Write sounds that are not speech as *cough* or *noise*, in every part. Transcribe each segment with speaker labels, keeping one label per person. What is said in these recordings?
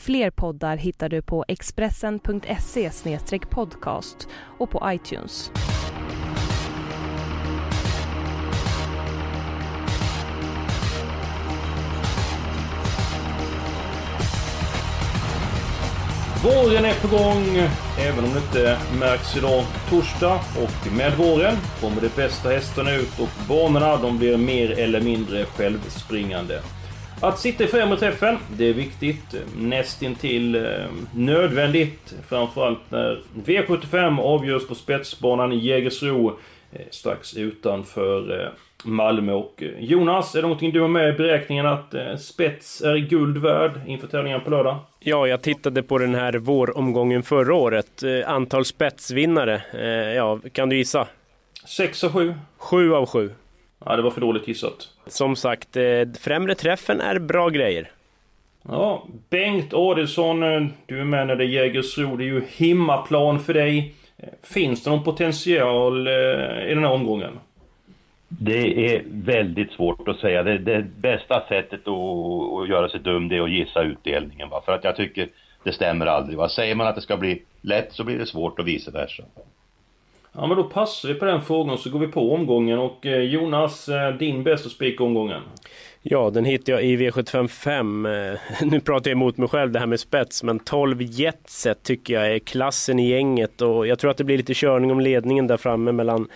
Speaker 1: Fler poddar hittar du på expressen.se podcast och på iTunes.
Speaker 2: Våren är på gång, även om det inte märks idag, torsdag. Och med våren kommer de bästa hästarna ut och banorna de blir mer eller mindre självspringande. Att sitta i främre träffen, det är viktigt. Nästintill eh, nödvändigt. Framförallt när V75 avgörs på spetsbanan i Jägersro. Eh, strax utanför eh, Malmö. Och eh, Jonas, är det någonting du har med i beräkningen att eh, spets är guld värd inför tävlingen på lördag?
Speaker 3: Ja, jag tittade på den här våromgången förra året. Eh, antal spetsvinnare, ja, kan du gissa?
Speaker 2: 6 av 7.
Speaker 3: 7 av 7.
Speaker 2: Ja, det var för dåligt gissat.
Speaker 3: Som sagt, eh, främre träffen är bra grejer.
Speaker 2: Ja, Bengt Adelsson, eh, du är med när det är Jägersro. Det är ju himmaplan för dig. Eh, Finns det någon potential i den här omgången?
Speaker 4: Det är väldigt svårt att säga. Det, det bästa sättet att, att göra sig dum det är att gissa utdelningen. Va? För att jag tycker det stämmer aldrig. Va? Säger man att det ska bli lätt så blir det svårt och vice versa.
Speaker 2: Ja, men då passar vi på den frågan så går vi på omgången. Och eh, Jonas, eh, din bästa spik omgången?
Speaker 3: Ja, den hittade jag i V75 5. Eh, *laughs* nu pratar jag emot mig själv det här med spets, men 12 Jetset tycker jag är klassen i gänget och jag tror att det blir lite körning om ledningen där framme mellan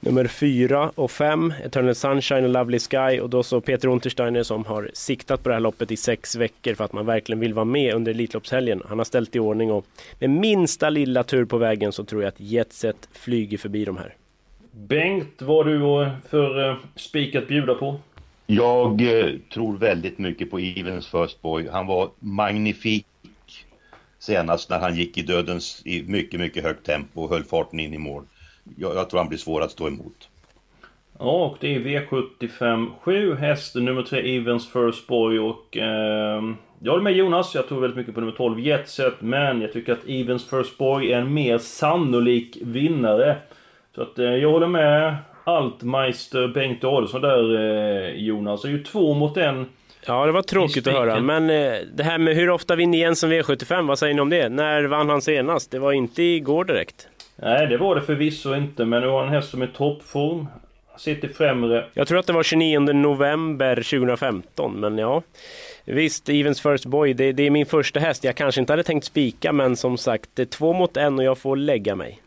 Speaker 3: nummer 4 och 5, Eternal Sunshine och Lovely Sky och då så Peter Untersteiner som har siktat på det här loppet i sex veckor för att man verkligen vill vara med under Elitloppshelgen. Han har ställt i ordning och med minsta lilla tur på vägen så tror jag att Jetset flyger förbi de här.
Speaker 2: Bengt, vad har du för eh, spik att bjuda på?
Speaker 4: Jag eh, tror väldigt mycket på Evens First Boy. Han var magnifik senast när han gick i dödens i mycket, mycket högt tempo och höll farten in i mål. Jag, jag tror han blir svår att stå emot.
Speaker 2: Ja, och det är V75 7, häst nummer 3 Evens First Boy och... Eh, jag håller med Jonas, jag tror väldigt mycket på nummer 12 Jetset, men jag tycker att Evens First Boy är en mer sannolik vinnare. Så att eh, jag håller med Altmeister Bengt Adolfsson där eh, Jonas. Det är ju två mot en.
Speaker 3: Ja, det var tråkigt att höra. Men eh, det här med hur ofta vinner Jensen V75, vad säger ni om det? När vann han senast? Det var inte igår direkt.
Speaker 2: Nej, det var det förvisso inte, men nu har en häst som är toppform. Sitter främre.
Speaker 3: Jag tror att det var 29 november 2015, men ja. Visst, Evens First Boy, det, det är min första häst. Jag kanske inte hade tänkt spika, men som sagt, det är två mot en och jag får lägga mig.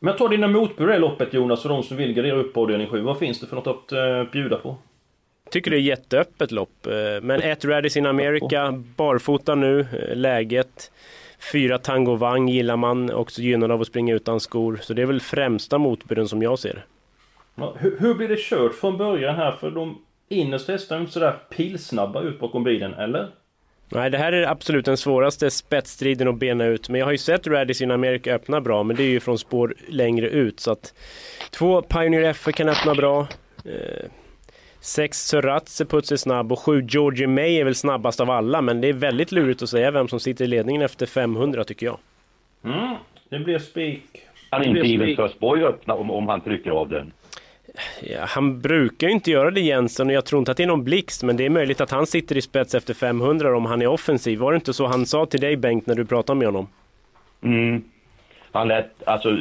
Speaker 2: Men ta dina motbud i det loppet Jonas, för de som vill gardera upp på avdelning 7. Vad finns det för något att eh, bjuda på?
Speaker 3: Tycker det är jätteöppet lopp. eh, Men ett Radis in America, barfota nu, eh, läget. Fyra Tango Wang gillar man, också gynnad av att springa utan skor. Så det är väl främsta motbuden som jag ser.
Speaker 2: Ja, hur, hur blir det kört från början här? För de innersta hästarna är inte sådär pilsnabba ut bakom bilen, eller?
Speaker 3: Nej, det här är absolut den svåraste spetsstriden att bena ut. Men jag har ju sett Radis in America öppna bra, men det är ju från spår längre ut. Så att två Pioneer F kan öppna bra. Eh, sex Suratse Puts är snabb och sju Georgie May är väl snabbast av alla. Men det är väldigt lurigt att säga vem som sitter i ledningen efter 500 tycker jag.
Speaker 2: Mm, det blir spik.
Speaker 4: Kan
Speaker 2: Det
Speaker 4: inte. First Boy öppna om, om han trycker av den?
Speaker 3: Ja, han brukar ju inte göra det Jensen och jag tror inte att det är någon blixt men det är möjligt att han sitter i spets efter 500 om han är offensiv. Var det inte så han sa till dig Bengt när du pratade med honom?
Speaker 4: Mm. Han lät alltså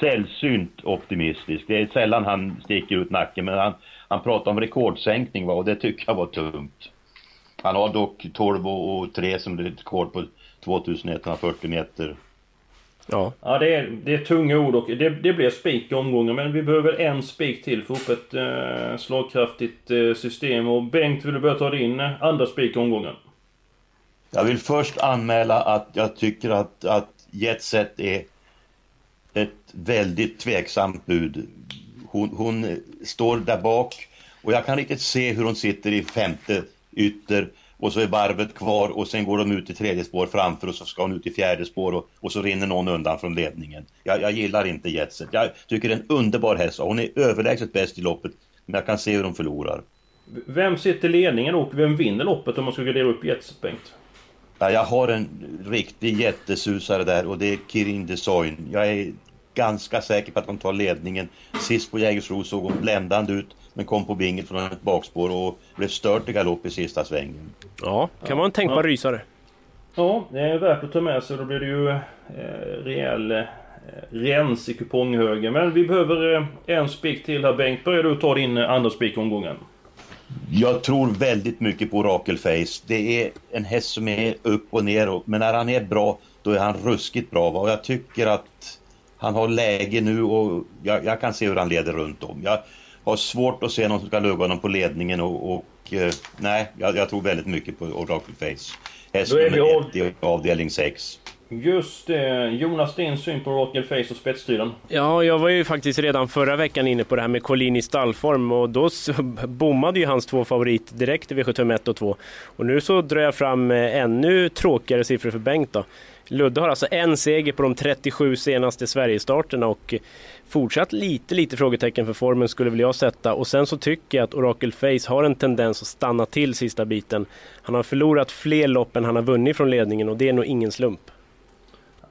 Speaker 4: sällsynt optimistisk. Det är sällan han sticker ut nacken men han, han pratar om rekordsänkning va? och det tycker jag var tungt. Han har dock 12 och och 3 som rekord på 2140 meter.
Speaker 3: Ja.
Speaker 2: Ja, det är, det är tunga ord och det, det blir spik i omgången. Men vi behöver en spik till för att få ett eh, slagkraftigt eh, system. Och Bengt, vill du börja ta din eh, andra spik i omgången?
Speaker 4: Jag vill först anmäla att jag tycker att, att Jetset är ett väldigt tveksamt bud. Hon, hon står där bak och jag kan riktigt se hur hon sitter i femte ytter och så är varvet kvar och sen går de ut i tredje spår framför och så ska hon ut i fjärde spår och, och så rinner någon undan från ledningen. Jag, jag gillar inte Jetset. Jag tycker det är en underbar häst. Hon är överlägset bäst i loppet men jag kan se hur de förlorar.
Speaker 2: Vem sitter i ledningen och vem vinner loppet om man ska gradera upp Jetset, Bengt?
Speaker 4: Ja, jag har en riktig jättesusare där och det är Kirin Desoin. Jag är ganska säker på att de tar ledningen. Sist på Jägersro såg hon bländande ut men kom på binget från ett bakspår och blev stört i galopp i sista svängen.
Speaker 3: Ja, kan vara en tänkbar ja. rysare.
Speaker 2: Ja, det är värt att ta med sig. Då blir det ju eh, rejäl eh, rens i kuponghögen. Men vi behöver eh, en spik till här Bengt. Börjar du ta din eh, andra spik omgången?
Speaker 4: Jag tror väldigt mycket på Oracle Face. Det är en häst som är upp och ner. Men när han är bra, då är han ruskigt bra. Och jag tycker att han har läge nu och jag, jag kan se hur han leder runt om. Jag har svårt att se någon som ska lugga honom på ledningen och, och eh, nej, jag, jag, tror väldigt mycket på Oracle Face. Häst nummer av... ett i avdelning 6.
Speaker 2: Just det. Jonas, din syn på Rocket Face och spetstriden?
Speaker 3: Ja, jag var ju faktiskt redan förra veckan inne på det här med Collin i stallform och då bommade ju hans två favoriter direkt i V75 1 och 2. Och nu så drar jag fram eh, ännu tråkigare siffror för Bengt då. Ludde har alltså en seger på de 37 senaste Sverigestarterna och fortsatt lite, lite frågetecken för formen skulle väl jag sätta. Och sen så tycker jag att Oracle Face har en tendens att stanna till sista biten. Han har förlorat fler lopp än han har vunnit från ledningen och det är nog ingen slump.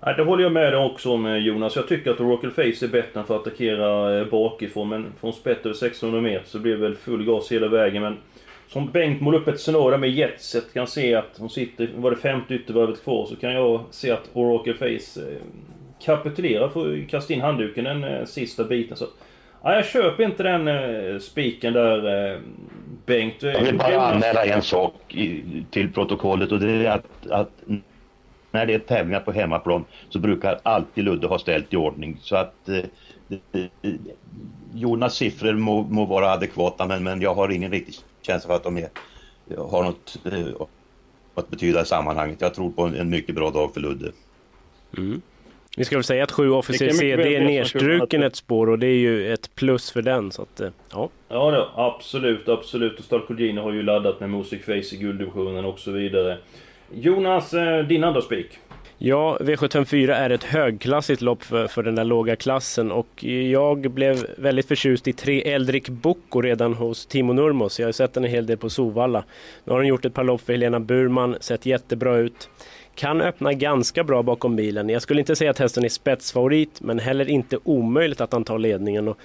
Speaker 2: Det håller jag med dig också om eh, Jonas. Jag tycker att Oracle Face är bättre än för att attackera eh, bakifrån. Men från spett över 1600 meter så blir det väl full gas hela vägen. Men som Bengt målar upp ett scenario med Jetset kan se att hon sitter, var det femte yttervarvet kvar, så kan jag se att Oracle Face eh, kapitulerar för att kasta in handduken den eh, sista biten. Så, ja, jag köper inte den eh, spiken där Bengt.
Speaker 4: Jag vill bara anmäla en sak till protokollet och det är att, att när det är tävlingar på hemmaplan så brukar alltid Ludde ha ställt i ordning. Så att eh, Jonas siffror må, må, vara adekvata men, men jag har ingen riktig känsla för att de är, har något eh, att betyda i sammanhanget. Jag tror på en, en mycket bra dag för Ludde.
Speaker 3: Mm. Vi ska väl säga att 7 Officer CD är nedstruken ett spår och det är ju ett plus för den. Så att, eh, ja.
Speaker 2: ja, då, absolut, absolut. Och Stalcolgini har ju laddat med Music Face i gulddivisionen och så vidare. Jonas, eh, din andra spik?
Speaker 3: Ja, V754 är ett högklassigt lopp för, för den där låga klassen och jag blev väldigt förtjust i tre Eldrik Bocco redan hos Timo Nurmos. Jag har sett den en hel del på Sovalla. Nu har hon gjort ett par lopp för Helena Burman, sett jättebra ut. Kan öppna ganska bra bakom bilen. Jag skulle inte säga att hästen är spetsfavorit, men heller inte omöjligt att han tar ledningen. Och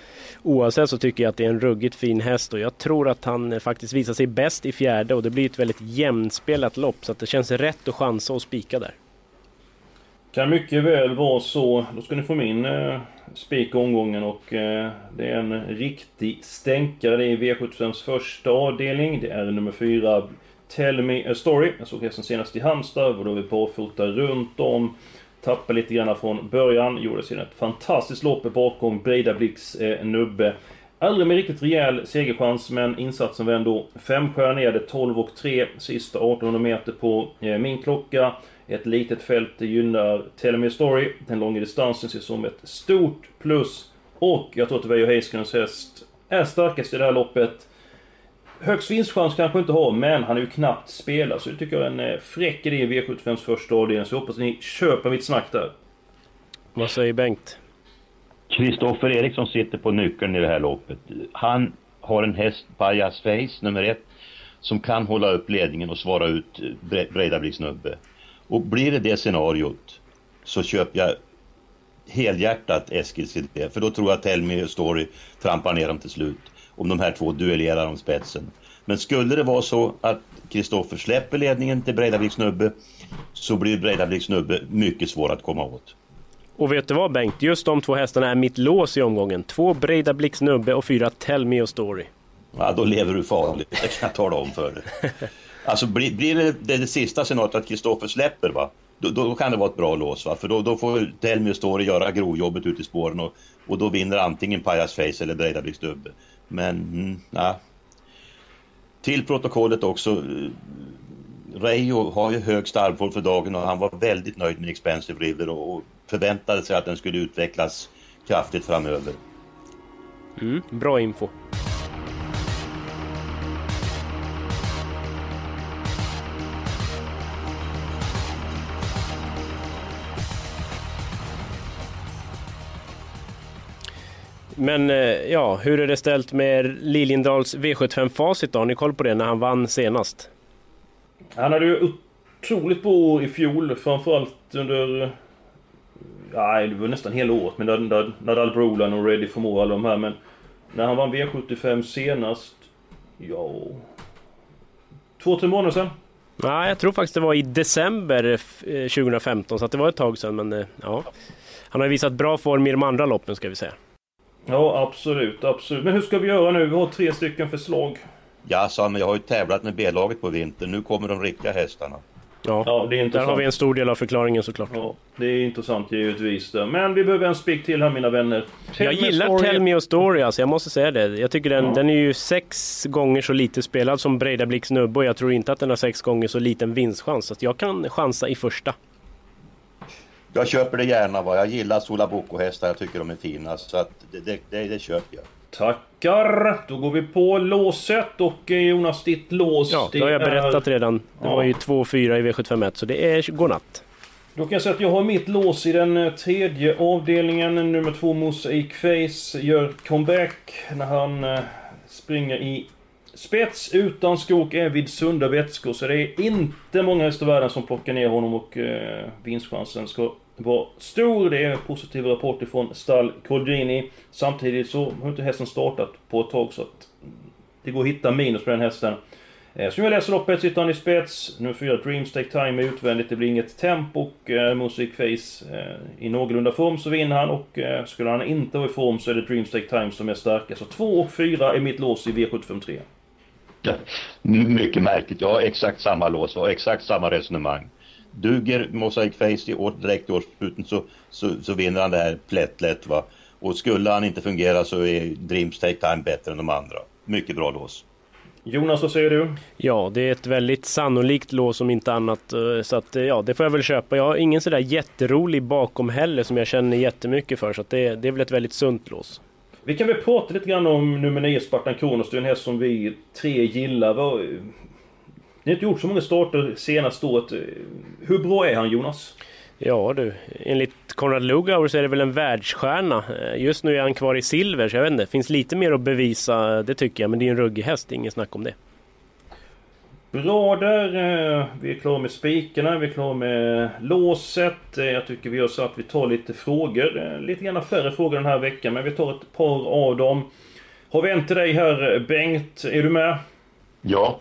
Speaker 3: oavsett så tycker jag att det är en ruggigt fin häst och jag tror att han eh, faktiskt visar sig bäst i fjärde och det blir ett väldigt jämnspelat lopp så att det känns rätt att chansa och spika där.
Speaker 2: Kan mycket väl vara så. Då ska ni få min eh, spik omgången och eh, det är en riktig stänkare. Det är V75s första avdelning. Det är nummer 4 Tell Me A Story. Jag såg hästen senast i Halmstad och då vi barfota runt om. Tappade lite grann från början. Gjorde sedan ett fantastiskt lopp bakom Breidabliks eh, Nubbe. Aldrig med riktigt rejäl segerchans men insatsen var ändå femstjärnigade 12 och 3 sista 1800 meter på eh, min klocka. Ett litet fält gynnar Tell Me A Story. Den långa distansen ses som ett stort plus. Och jag tror att Veijo Heiskanens häst är starkast i det här loppet. Högst vinstchans kanske inte har, men han är ju knappt spelad. Så det tycker jag är en eh, fräck idé i V75s första avdelning. Så jag hoppas att ni köper mitt snack där.
Speaker 3: Vad säger Bengt?
Speaker 4: Kristoffer Eriksson sitter på nyckeln i det här loppet. Han har en häst, Bajas Face, nummer ett, som kan hålla upp ledningen och svara ut eh, Breidabliks snubbe. Och blir det det scenariot så köper jag helhjärtat Eskils idé. För då tror jag att Helmi Story trampar ner dem till slut. Om de här två duellerar om spetsen. Men skulle det vara så att Kristoffer släpper ledningen till Breidabliks snubbe så blir Breidabliks snubbe mycket svår att komma åt.
Speaker 3: Och vet du vad Bengt? Just de två hästarna är mitt lås i omgången. Två Breidabliks snubbe och fyra Tell Me A Story.
Speaker 4: Ja, då lever du farligt. Det kan jag tala om för dig. *laughs* Alltså blir, blir det, det, det sista scenariot att Kristoffer släpper va? Då, då, kan det vara ett bra lås va? För då, då får Telmi Story göra grovjobbet ute i spåren och, och då vinner antingen Pajas Face eller Breidabliks Dubbe. Men, mm, ja. Till protokollet också. Reijo har ju hög starmform för dagen och han var väldigt nöjd med Expensive River och, och förväntade sig att den skulle utvecklas kraftigt framöver.
Speaker 3: Mm, bra info. Men eh, ja, hur är det ställt med Liljendals V75-facit då? Har ni koll på det när han vann senast?
Speaker 2: Han hade ju otroligt bra i fjol, framförallt under... Ja, det var nästan hela året med Nadal Brolan och Ready for More alla de här, men... När han vann V75 senast... Ja... Två, tre månader sedan.
Speaker 3: Nej, jag tror faktiskt det var i december 2015, så att det var ett tag sedan, men ja. Han har visat bra form i de andra loppen ska vi säga.
Speaker 2: Ja, absolut, absolut. Men hur ska vi göra nu? Vi har tre stycken förslag.
Speaker 4: Ja, sa men jag har ju tävlat med B-laget på vintern. Nu kommer de riktiga hästarna.
Speaker 3: Ja, ja det är intressant. där har vi en stor del av förklaringen såklart.
Speaker 2: Ja, det är intressant givetvis. Det. Men vi behöver en spik till här mina vänner.
Speaker 3: Tell jag gillar story. Tell Me A Story alltså, jag måste säga det. Jag tycker den, ja. den är ju sex gånger så lite spelad som Breidabliks nubbe och jag tror inte att den har sex gånger så liten vinstchans. Så jag kan chansa i första.
Speaker 4: Jag köper det gärna. Va? Jag gillar Sola Boko-hästar, jag tycker de är fina. Så att det, det, det, det köper jag.
Speaker 2: Tackar! Då går vi på låset och eh, Jonas, ditt lås
Speaker 3: Ja, det har jag berättat är... redan. Det ja. var ju 2-4 i V751 så det är godnatt.
Speaker 2: Då kan jag säga att jag har mitt lås i den eh, tredje avdelningen. Nummer två Mosaic Face gör comeback när han eh, springer i spets utan skok är vid sunda vätskor. Så det är inte många hästar i världen som plockar ner honom och eh, vinstchansen ska var stor. Det är positiva rapporter från stall Colgjini. Samtidigt så har inte hästen startat på ett tag så att det går att hitta minus på den hästen. Eh, så som jag läser loppet sitter han i spets. Nummer 4 Dreams Take Time är utvändigt. Det blir inget tempo och eh, Music Face eh, i någorlunda form så vinner han och eh, skulle han inte vara i form så är det Dreams Take Time som är starka. Så 2 och 4 är mitt lås i V753.
Speaker 4: Ja, mycket märkligt. Jag har exakt samma lås och exakt samma resonemang. Duger Mosaic Face i år, direkt i årssluten så, så, så vinner han det här plätt va. Och skulle han inte fungera så är Dreams Take Time bättre än de andra. Mycket bra lås.
Speaker 2: Jonas, vad säger du?
Speaker 3: Ja, det är ett väldigt sannolikt lås om inte annat. Eh, så att, eh, ja, det får jag väl köpa. Jag har ingen sådär jätterolig bakom heller som jag känner jättemycket för. Så att det, det är väl ett väldigt sunt lås.
Speaker 2: Vi kan väl prata lite grann om nummer 9 Spartan Kronos. Det är en häst som vi tre gillar. Ni har inte gjort så många starter senaste året. Hur bra är han Jonas?
Speaker 3: Ja du, enligt Konrad Lugauer så är det väl en världsstjärna. Just nu är han kvar i silver så jag vet inte, det finns lite mer att bevisa, det tycker jag. Men det är en ruggig häst, inget snack om det.
Speaker 2: Bra där. Eh, vi är klara med spikarna, vi är klara med låset. Eh, jag tycker vi gör så att vi tar lite frågor. Eh, lite grann färre frågor den här veckan, men vi tar ett par av dem. Har vi en till dig här, Bengt. Är du med?
Speaker 4: Ja.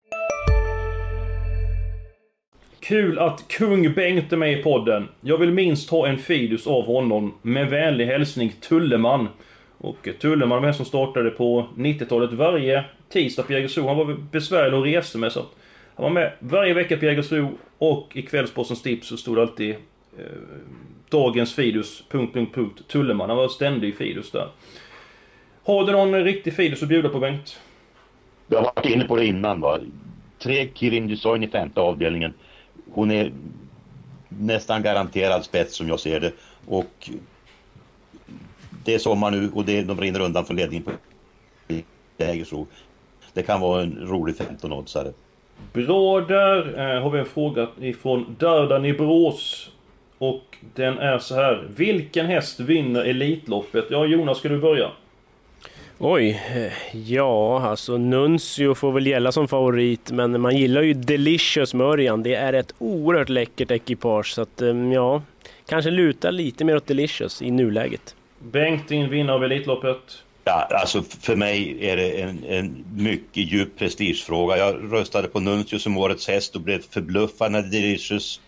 Speaker 2: Kul att kung Bengt är med i podden. Jag vill minst ha en Fidus av honom. Med vänlig hälsning Tulleman. Och Tulleman var en som startade på 90-talet varje tisdag på Jägersro. Han var besvärlig att resa med så att han var med varje vecka på Jägersro och i Kvällspostens tips så stod det alltid eh, Dagens Fidus... Punkt, punkt, punkt, Tulleman. Han var ständig Fidus där. Har du någon riktig Fidus att bjuda på Bengt?
Speaker 4: Jag har varit inne på det innan va. Tre Kirin Design i femte avdelningen hon är nästan garanterad spets som jag ser det. Och det är sommar nu och det, de rinner undan från ledningen på Jägersro. Det kan vara en rolig 15-oddsare.
Speaker 2: Bra där eh, har vi en fråga ifrån Dördan i Brås. Och den är så här. Vilken häst vinner Elitloppet? Ja Jonas, ska du börja?
Speaker 3: Oj, ja alltså Nuncio får väl gälla som favorit men man gillar ju Delicious Mörjan. Det är ett oerhört läckert ekipage så att ehm, ja, kanske luta lite mer åt Delicious i nuläget.
Speaker 2: Bengt, din vinnare av Elitloppet?
Speaker 4: Ja, alltså för mig är det en, en mycket djup prestigefråga. Jag röstade på Nuncio som årets häst och blev förbluffad när Delicious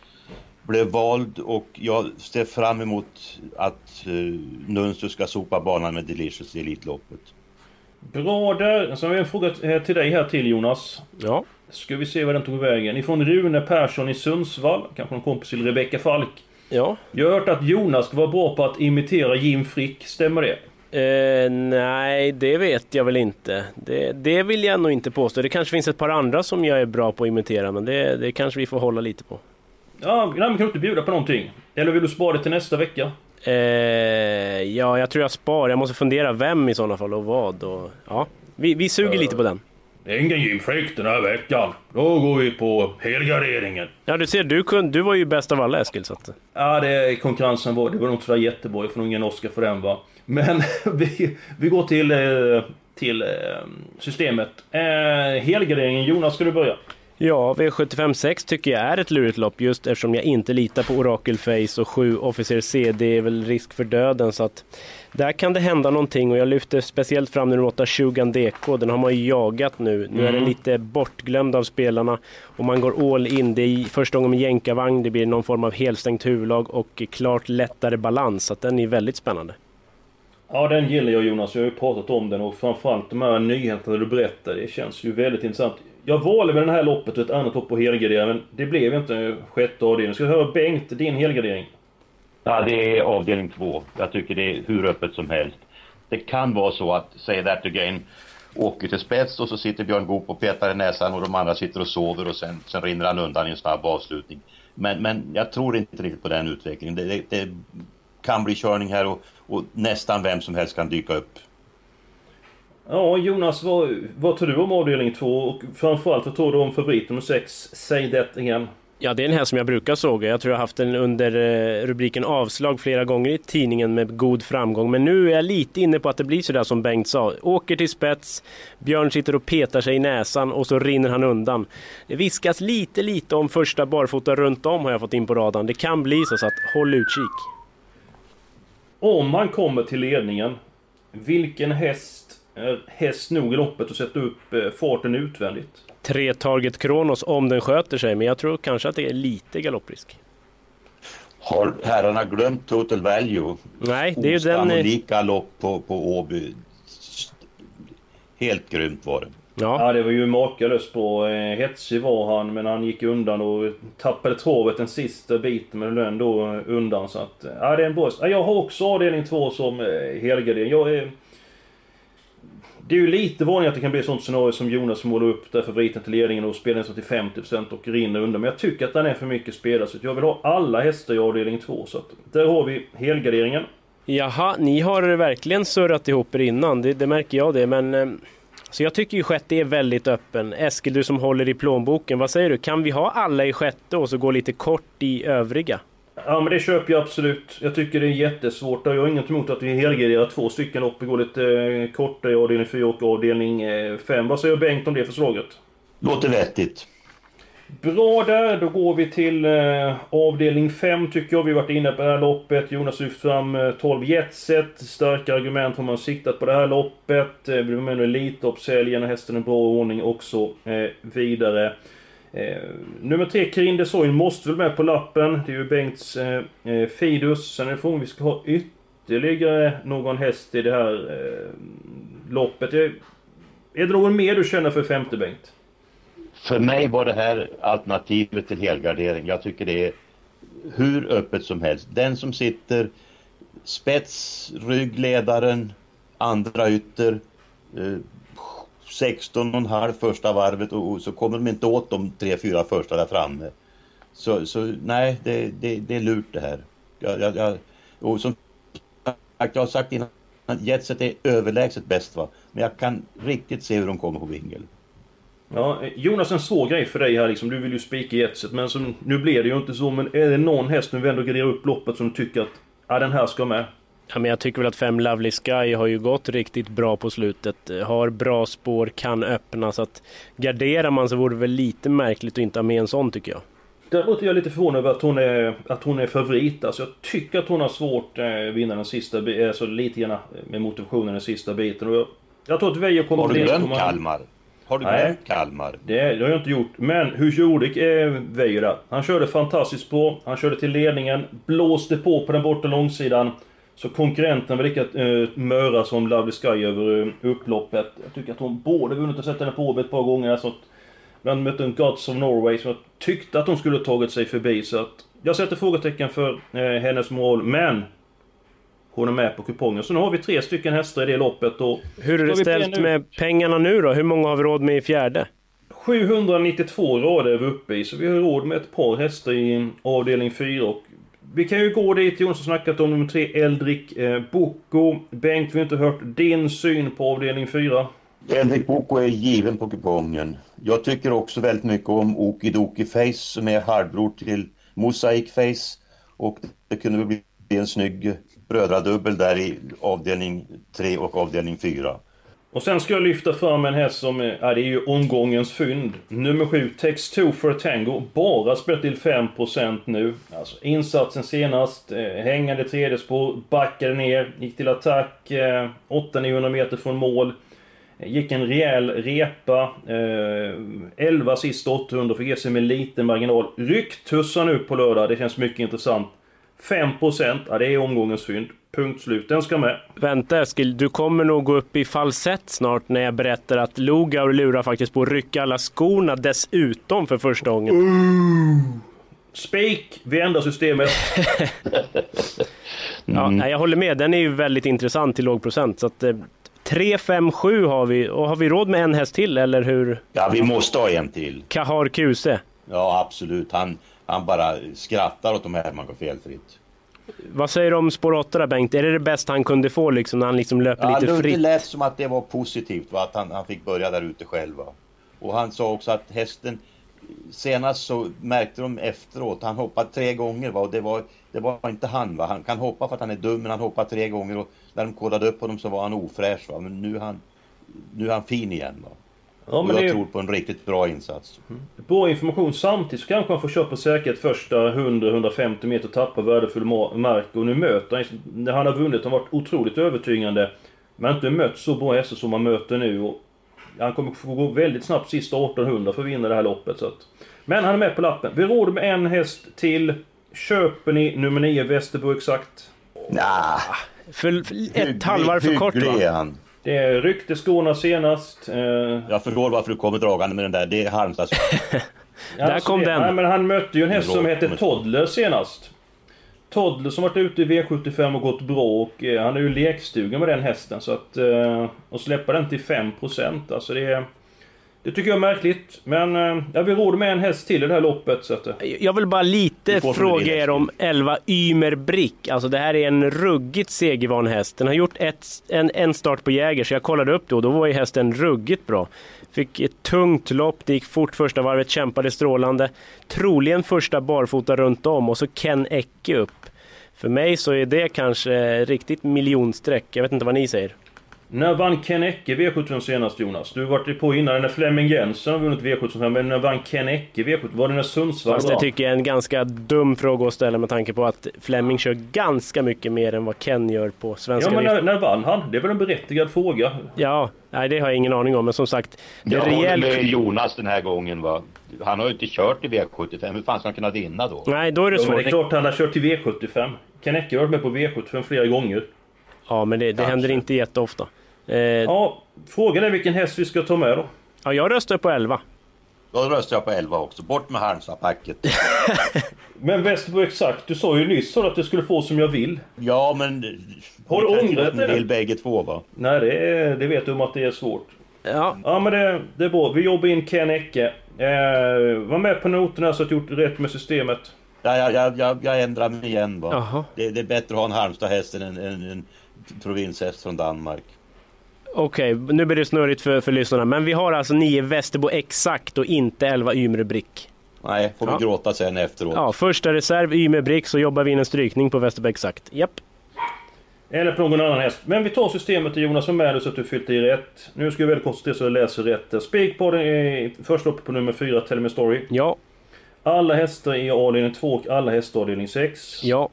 Speaker 4: blev vald och jag ser fram emot att uh, Nuncio ska sopa banan med Delicious i Elitloppet.
Speaker 2: Bra där. Så har vi en fråga till dig här till Jonas.
Speaker 3: Ja.
Speaker 2: Ska vi se vad den tog vägen. Ifrån Rune Persson i Sundsvall. Kanske någon kompis till Rebecka Falk.
Speaker 3: Ja.
Speaker 2: Jag har hört att Jonas ska vara bra på att imitera Jim Frick, stämmer det?
Speaker 3: Eh, nej, det vet jag väl inte. Det, det vill jag nog inte påstå. Det kanske finns ett par andra som jag är bra på att imitera, men det, det kanske vi får hålla lite på.
Speaker 2: Ja, nej, men kan du inte bjuda på någonting? Eller vill du spara det till nästa vecka?
Speaker 3: Eh, ja, jag tror jag spar. Jag måste fundera vem i sådana fall och vad. Och, ja, vi, vi suger lite på den.
Speaker 2: Ingen Frick den här veckan. Då går vi på helgarderingen.
Speaker 3: Ja, du ser, du, kun, du var ju bäst av alla Eskil. Så att...
Speaker 2: Ja, det, konkurrensen var, det var nog inte sådär jättebra. Jag får nog ingen Oscar för den va. Men *laughs* vi, vi går till, eh, till eh, systemet. Eh, helgarderingen, Jonas ska du börja?
Speaker 3: Ja, V756 tycker jag är ett lurigt lopp just eftersom jag inte litar på Oracle Face och 7 Officer C. Det är väl risk för döden så att där kan det hända någonting och jag lyfter speciellt fram nummer 8 Shugan DK. Den har man ju jagat nu. Nu är den
Speaker 2: Mm.
Speaker 3: lite bortglömd av spelarna och man går all in. Det är första gången med jänkarvagn. Det blir någon form av helstängt huvudlag och klart lättare balans. Så att den är väldigt spännande.
Speaker 2: Ja, den gillar jag Jonas. Jag har ju pratat om den och framförallt de här nyheterna du berättar. Det känns ju väldigt intressant. Jag valde med det här loppet ett annat lopp på helgardering, men det blev inte sjätte avdelningen. Ska vi höra Bengt, din helgardering?
Speaker 4: Ja, det är avdelning två. Jag tycker det är hur öppet som helst. Det kan vara så att Say That Again åker till spets och så sitter Björn Goop och petar i näsan och de andra sitter och sover och sen, sen rinner han undan i en snabb avslutning. Men, men jag tror inte riktigt på den utvecklingen. Det, det, det kan bli körning här och, och nästan vem som helst kan dyka upp.
Speaker 2: Ja, Jonas, vad, vad tror du om avdelning två? Och framförallt, vad tror du om favorit nummer sex, Say That Again?
Speaker 3: Ja, det är en häst som jag brukar såga. Jag tror jag har haft den under eh, rubriken avslag flera gånger i tidningen med god framgång. Men nu är jag lite inne på att det blir sådär som Bengt sa. Åker till spets, Björn sitter och petar sig i näsan och så rinner han undan. Det viskas lite, lite om första barfota runt om har jag fått in på radarn. Det kan bli så, så att håll utkik.
Speaker 2: Om man kommer till ledningen, vilken häst häst nog i loppet att sätta upp eh, farten utvändigt?
Speaker 3: Tre Target Kronos om den sköter sig, men jag tror kanske att det är lite galopprisk.
Speaker 4: Har herrarna glömt Total Value?
Speaker 3: Nej, det är ju den... eh,
Speaker 4: Osannolika lopp på, på Åby. Helt grymt var det.
Speaker 3: Ja.
Speaker 2: Ja, det var ju makalöst bra. Eh, Hetsig var han, men han gick undan och tappade travet den sista biten, men höll ändå undan. Så att, eh, ja, det är en bra... Ja, jag har också avdelning två som eh, helgardering. Jag är... Det är ju lite vanligt att det kan bli ett sånt scenario som Jonas målar upp, där favoriten till ledningen och spelar nästan till 50% och rinner under. Men jag tycker att den är för mycket spelad, så jag vill ha alla hästar i avdelning 2. Så att där har vi helgarderingen.
Speaker 3: Jaha, ni har verkligen surrat ihop er innan, det, det märker jag det, men... Eh, så jag tycker ju sjätte är väldigt öppen. Eskil, du som håller i plånboken, vad säger du? Kan vi ha alla i sjätte och så gå lite kort i övriga?
Speaker 2: Ja men det köper jag absolut. Jag tycker det är jättesvårt. Jag har inget emot att vi helgarderar två stycken lopp och går lite eh, kortare i avdelning 4 och avdelning 5. Vad säger Bengt om det förslaget?
Speaker 4: Låter vettigt.
Speaker 2: Bra där, då går vi till eh, avdelning 5 tycker jag. Vi har varit inne på det här loppet. Jonas lyft fram eh, 12 jetset. Starka argument har man siktat på det här loppet. Eh, blir med en Elitlopp, säljer hästen i bra ordning också eh, vidare. Eh, nummer tre, Kirin Desoin, måste väl med på lappen. Det är ju Bengts eh, eh, Fidus. Sen är det frågan om vi ska ha ytterligare någon häst i det här eh, loppet. Är, är det någon mer du känner för femte Bengt?
Speaker 4: För mig var det här alternativet till helgardering. Jag tycker det är hur öppet som helst. Den som sitter spets, ryggledaren, andra ytter, eh, eh, 16,5 första varvet och, och så kommer de inte åt de tre, fyra första där framme. Så, så nej, det, det, det är lurt det här. Jag, jag, jag, och som sagt, jag har sagt innan, Jetset är överlägset bäst va. Men jag kan riktigt se hur de kommer på vingel.
Speaker 2: Ja, Jonas, en svår grej för dig här liksom. Du vill ju spika jetset, men som, nu blir det ju inte så. Men är det någon häst nu vi ändå graderar upp loppet som du tycker att ja, den här ska med?
Speaker 3: Ja, men jag tycker väl att fem Lovely Sky har ju gått riktigt bra på slutet. Har bra spår, kan öppna. Så att garderar man så vore det väl lite märkligt att inte ha med en sån tycker jag.
Speaker 2: Däremot är jag lite förvånad över att hon är, att hon är favorit. Alltså jag tycker att hon har svårt att eh, vinna den sista biten. Alltså lite grann med motivationen den sista biten. Och jag, jag tror att Veijo kommer
Speaker 4: Har du glömt
Speaker 2: kommer-
Speaker 4: Kalmar? Har du
Speaker 2: Nej.
Speaker 4: glömt Kalmar?
Speaker 2: Det, det har jag inte gjort. Men hur är Veijo där? Han körde fantastiskt bra. Han körde till ledningen. Blåste på på den borta långsidan. Så konkurrenten var lika uh, möra som Lovely Sky över eh, upploppet. Jag tycker att hon borde vunnit och sett henne på Åby ett par gånger. Så att, Bland mötte Gods of Norway som jag tyckte att de skulle tagit sig förbi. Så att jag sätter frågetecken för eh, hennes moral, men hon är med på kupongen. Så nu har vi tre stycken hästar i det loppet. Och
Speaker 3: Hur är det ställt med pengarna nu då? Hur många har vi råd med i fjärde?
Speaker 2: 792 rader är vi uppe i, så vi har råd med ett par hästar i avdelning 4. Och vi kan ju gå dit Jonas har snackat om nummer 3, Eldrik eh, Boko. Bengt, vi har inte hört din syn på avdelning 4.
Speaker 4: Eldrik Boko är given på kupongen. Jag tycker också väldigt mycket om Okidoki Face som är halvbror till Mosaic Face. Och det kunde väl bli en snygg brödradubbel där i avdelning 3 och avdelning 4.
Speaker 2: Och sen ska jag lyfta fram en häst som, är- ja det är ju omgångens fynd. Nummer 7, Tex 2 for Tango. Bara spelat till 5% nu. Alltså insatsen senast, eh, hängande tredje spår, backade ner, gick till attack eh, 800-900 meter från mål. Gick en rejäl repa. Eh, 11 sist 800, fick ge sig med liten marginal. Rycktussar nu på lördag, det känns mycket intressant. 5% ja det är omgångens fynd. Punkt slut. Den ska med.
Speaker 3: Vänta Eskil, du kommer nog gå upp i falsett snart när jag berättar att Logaur lurar faktiskt på att rycka alla skorna dessutom för första gången.
Speaker 2: Spik! Vi ändrar systemet. *laughs*
Speaker 3: Ja, nej, jag håller med, den är ju väldigt intressant till låg procent. Så att, eh, 3, 5, 7 har vi. Och har vi råd med en häst till eller hur?
Speaker 4: Ja, vi måste ha en till.
Speaker 3: Kahar Kuse.
Speaker 4: Ja, absolut. Han, han bara skrattar åt de här man går felfritt.
Speaker 3: Vad säger du om spår 8 där, Bengt? Är det det bästa han kunde få liksom när han liksom löper
Speaker 4: Ja,
Speaker 3: lite
Speaker 4: det
Speaker 3: fritt?
Speaker 4: lät som att det var positivt, va? att han, han fick börja där ute själv. Va? Och han sa också att hästen, senast så märkte de efteråt, han hoppade tre gånger va? och det var, det var inte han. Va? Han kan hoppa för att han är dum, men han hoppade tre gånger och när de kollade upp honom så var han ofräsch. Va? Men nu är han, nu är han fin igen. Va?
Speaker 2: Ja,
Speaker 4: och
Speaker 2: men
Speaker 4: jag
Speaker 2: det
Speaker 4: tror på en riktigt bra insats.
Speaker 2: bra information. Samtidigt så kanske han får köpa säkerhet första 100-150 meter och tappa värdefull ma- mark. Och nu möter han, när han har vunnit, han har varit otroligt övertygande. Men han har inte mött så bra hästar som han möter nu. Och han kommer få gå väldigt snabbt sista 1800 för att vinna det här loppet. Så att. Men han är med på lappen. Vi råder med en häst till. Köper ni nummer 9 Västerbo exakt?
Speaker 4: Nah,
Speaker 3: För, för ett halvvarv för kort
Speaker 4: hygglig är
Speaker 3: va?
Speaker 4: han.
Speaker 2: Det ryckte skorna senast. Eh,
Speaker 4: Jag förstår varför du kommer dragande med den där. Det är Halmstads. *laughs*
Speaker 3: Där kom
Speaker 2: det,
Speaker 3: den.
Speaker 2: Nej, men han mötte ju en häst som hette Toddler senast. Toddler som varit ute i V75 och gått bra och eh, han är ju lekstuga med den hästen så att... Eh, och släppa den till 5% alltså det... är- Det tycker jag är märkligt. Men eh, jag vill råda med en häst till i det här loppet så att... eh,
Speaker 3: Jag vill bara lite fråga er om 11 Ymer Brick. Alltså det här är en ruggigt segervan häst. Den har gjort ett, en, en start på Jäger, så jag kollade upp det och då var ju hästen ruggigt bra. Fick ett tungt lopp, det gick fort första varvet, kämpade strålande. Troligen första barfota runt om och så Ken Ecke upp. För mig så är det kanske riktigt miljonsträck. Jag vet inte vad ni säger.
Speaker 2: När vann Ken Ecke V75 senast Jonas? Du har varit på innan när Flemming Jensen har vunnit V75 men när vann Ken Ecke V75? Var det när Sundsvall
Speaker 3: Fast det tycker jag är en ganska dum fråga att ställa med tanke på att Fleming kör ganska mycket mer än vad Ken gör på svenska
Speaker 2: Ja men när, när vann han? Det är väl en berättigad fråga?
Speaker 3: Ja, nej det har jag ingen aning om, men som sagt. Det är
Speaker 4: Jag håller
Speaker 3: rejäl...
Speaker 4: med Jonas den här gången. Va? Han har ju inte kört i V75. Hur fan ska han kunna vinna då?
Speaker 3: Nej, då är det
Speaker 2: Ja, men det är
Speaker 3: svårt.
Speaker 2: klart han har kört till V75. Ken Ecke har varit med på V75 flera gånger.
Speaker 3: Ja, men det, det händer inte jätteofta. Eh, ja.
Speaker 2: Ja, frågan är vilken häst vi ska ta med då.
Speaker 3: jag röstar på 11.
Speaker 4: Då röstar jag på 11 också. Bort med Halmstadpacket. *laughs*
Speaker 2: Men Västerbo exakt, du sa ju nyss att du skulle få som jag vill.
Speaker 4: Ja, men...
Speaker 2: Har du ångrat?
Speaker 4: Ni vill bägge två va?
Speaker 2: Nej, det, är, det vet du om att det är svårt.
Speaker 3: Ja,
Speaker 2: Ja, men det, det är bra. Vi jobbar in Ken Ecke. Eh, var med på noterna så att du gjort rätt med systemet.
Speaker 4: Ja, jag, jag, jag, jag ändrar mig igen va. Det, det är bättre att ha en Halmstadhäst än en, en, en provinshäst från Danmark.
Speaker 3: Okej. Nu blir det snurrigt för, för lyssnarna. Men vi har alltså 9 Västerbo exakt och inte 11 Ymre Brick.
Speaker 4: Nej, får vi
Speaker 3: Ja.
Speaker 4: gråta sen efteråt.
Speaker 3: Ja, första reserv Ymer Brick så jobbar vi in en strykning på Västerbo exakt. Japp.
Speaker 2: Eller på någon annan häst. Men vi tar systemet till Jonas, med dig så att du fyllt i rätt. Nu ska jag väl koncentrera så att jag läser rätt. Spik på det i första loppet på nummer 4, Tell Me Story.
Speaker 3: Ja,
Speaker 2: Alla hästar i avdelning 2 och alla hästar i avdelning 6.
Speaker 3: ja,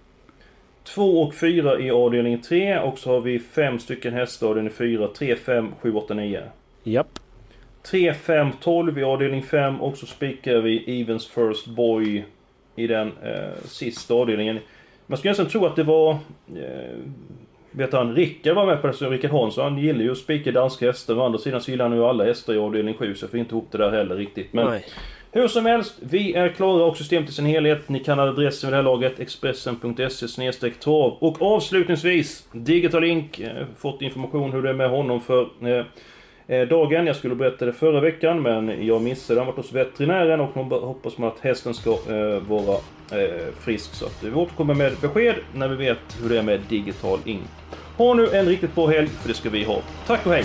Speaker 2: 2 och 4 i avdelning 3 och så har vi fem stycken hästar i avdelning 4. 3, 5, 7, 8, 9.
Speaker 3: japp.
Speaker 2: 3, 5, 12 i avdelning 5 och så spikar vi Evens First Boy i den eh, sista avdelningen. Man skulle nästan tro att det var... Eh, vet han, Rickard var med på det, så Rickard Hansson han gillar ju att spika danska hästar. Å andra sidan så gillar han ju alla hästar i avdelning 7 så jag får inte ihop det där heller riktigt. Men
Speaker 3: Nej
Speaker 2: hur som helst, vi är klara och systemet i sin helhet. Ni kan adressen vid det här laget, expressen.se trav. Och avslutningsvis, Digital Link, eh, fått information hur det är med honom för eh, eh, dagen. Jag skulle berätta det förra veckan men jag missade. Han varit hos veterinären och nu hoppas man att hästen ska eh, vara eh, frisk. Så att vi återkommer med besked när vi vet hur det är med Digital Ink. Ha nu en riktigt bra helg, för det ska vi ha. Tack och hej!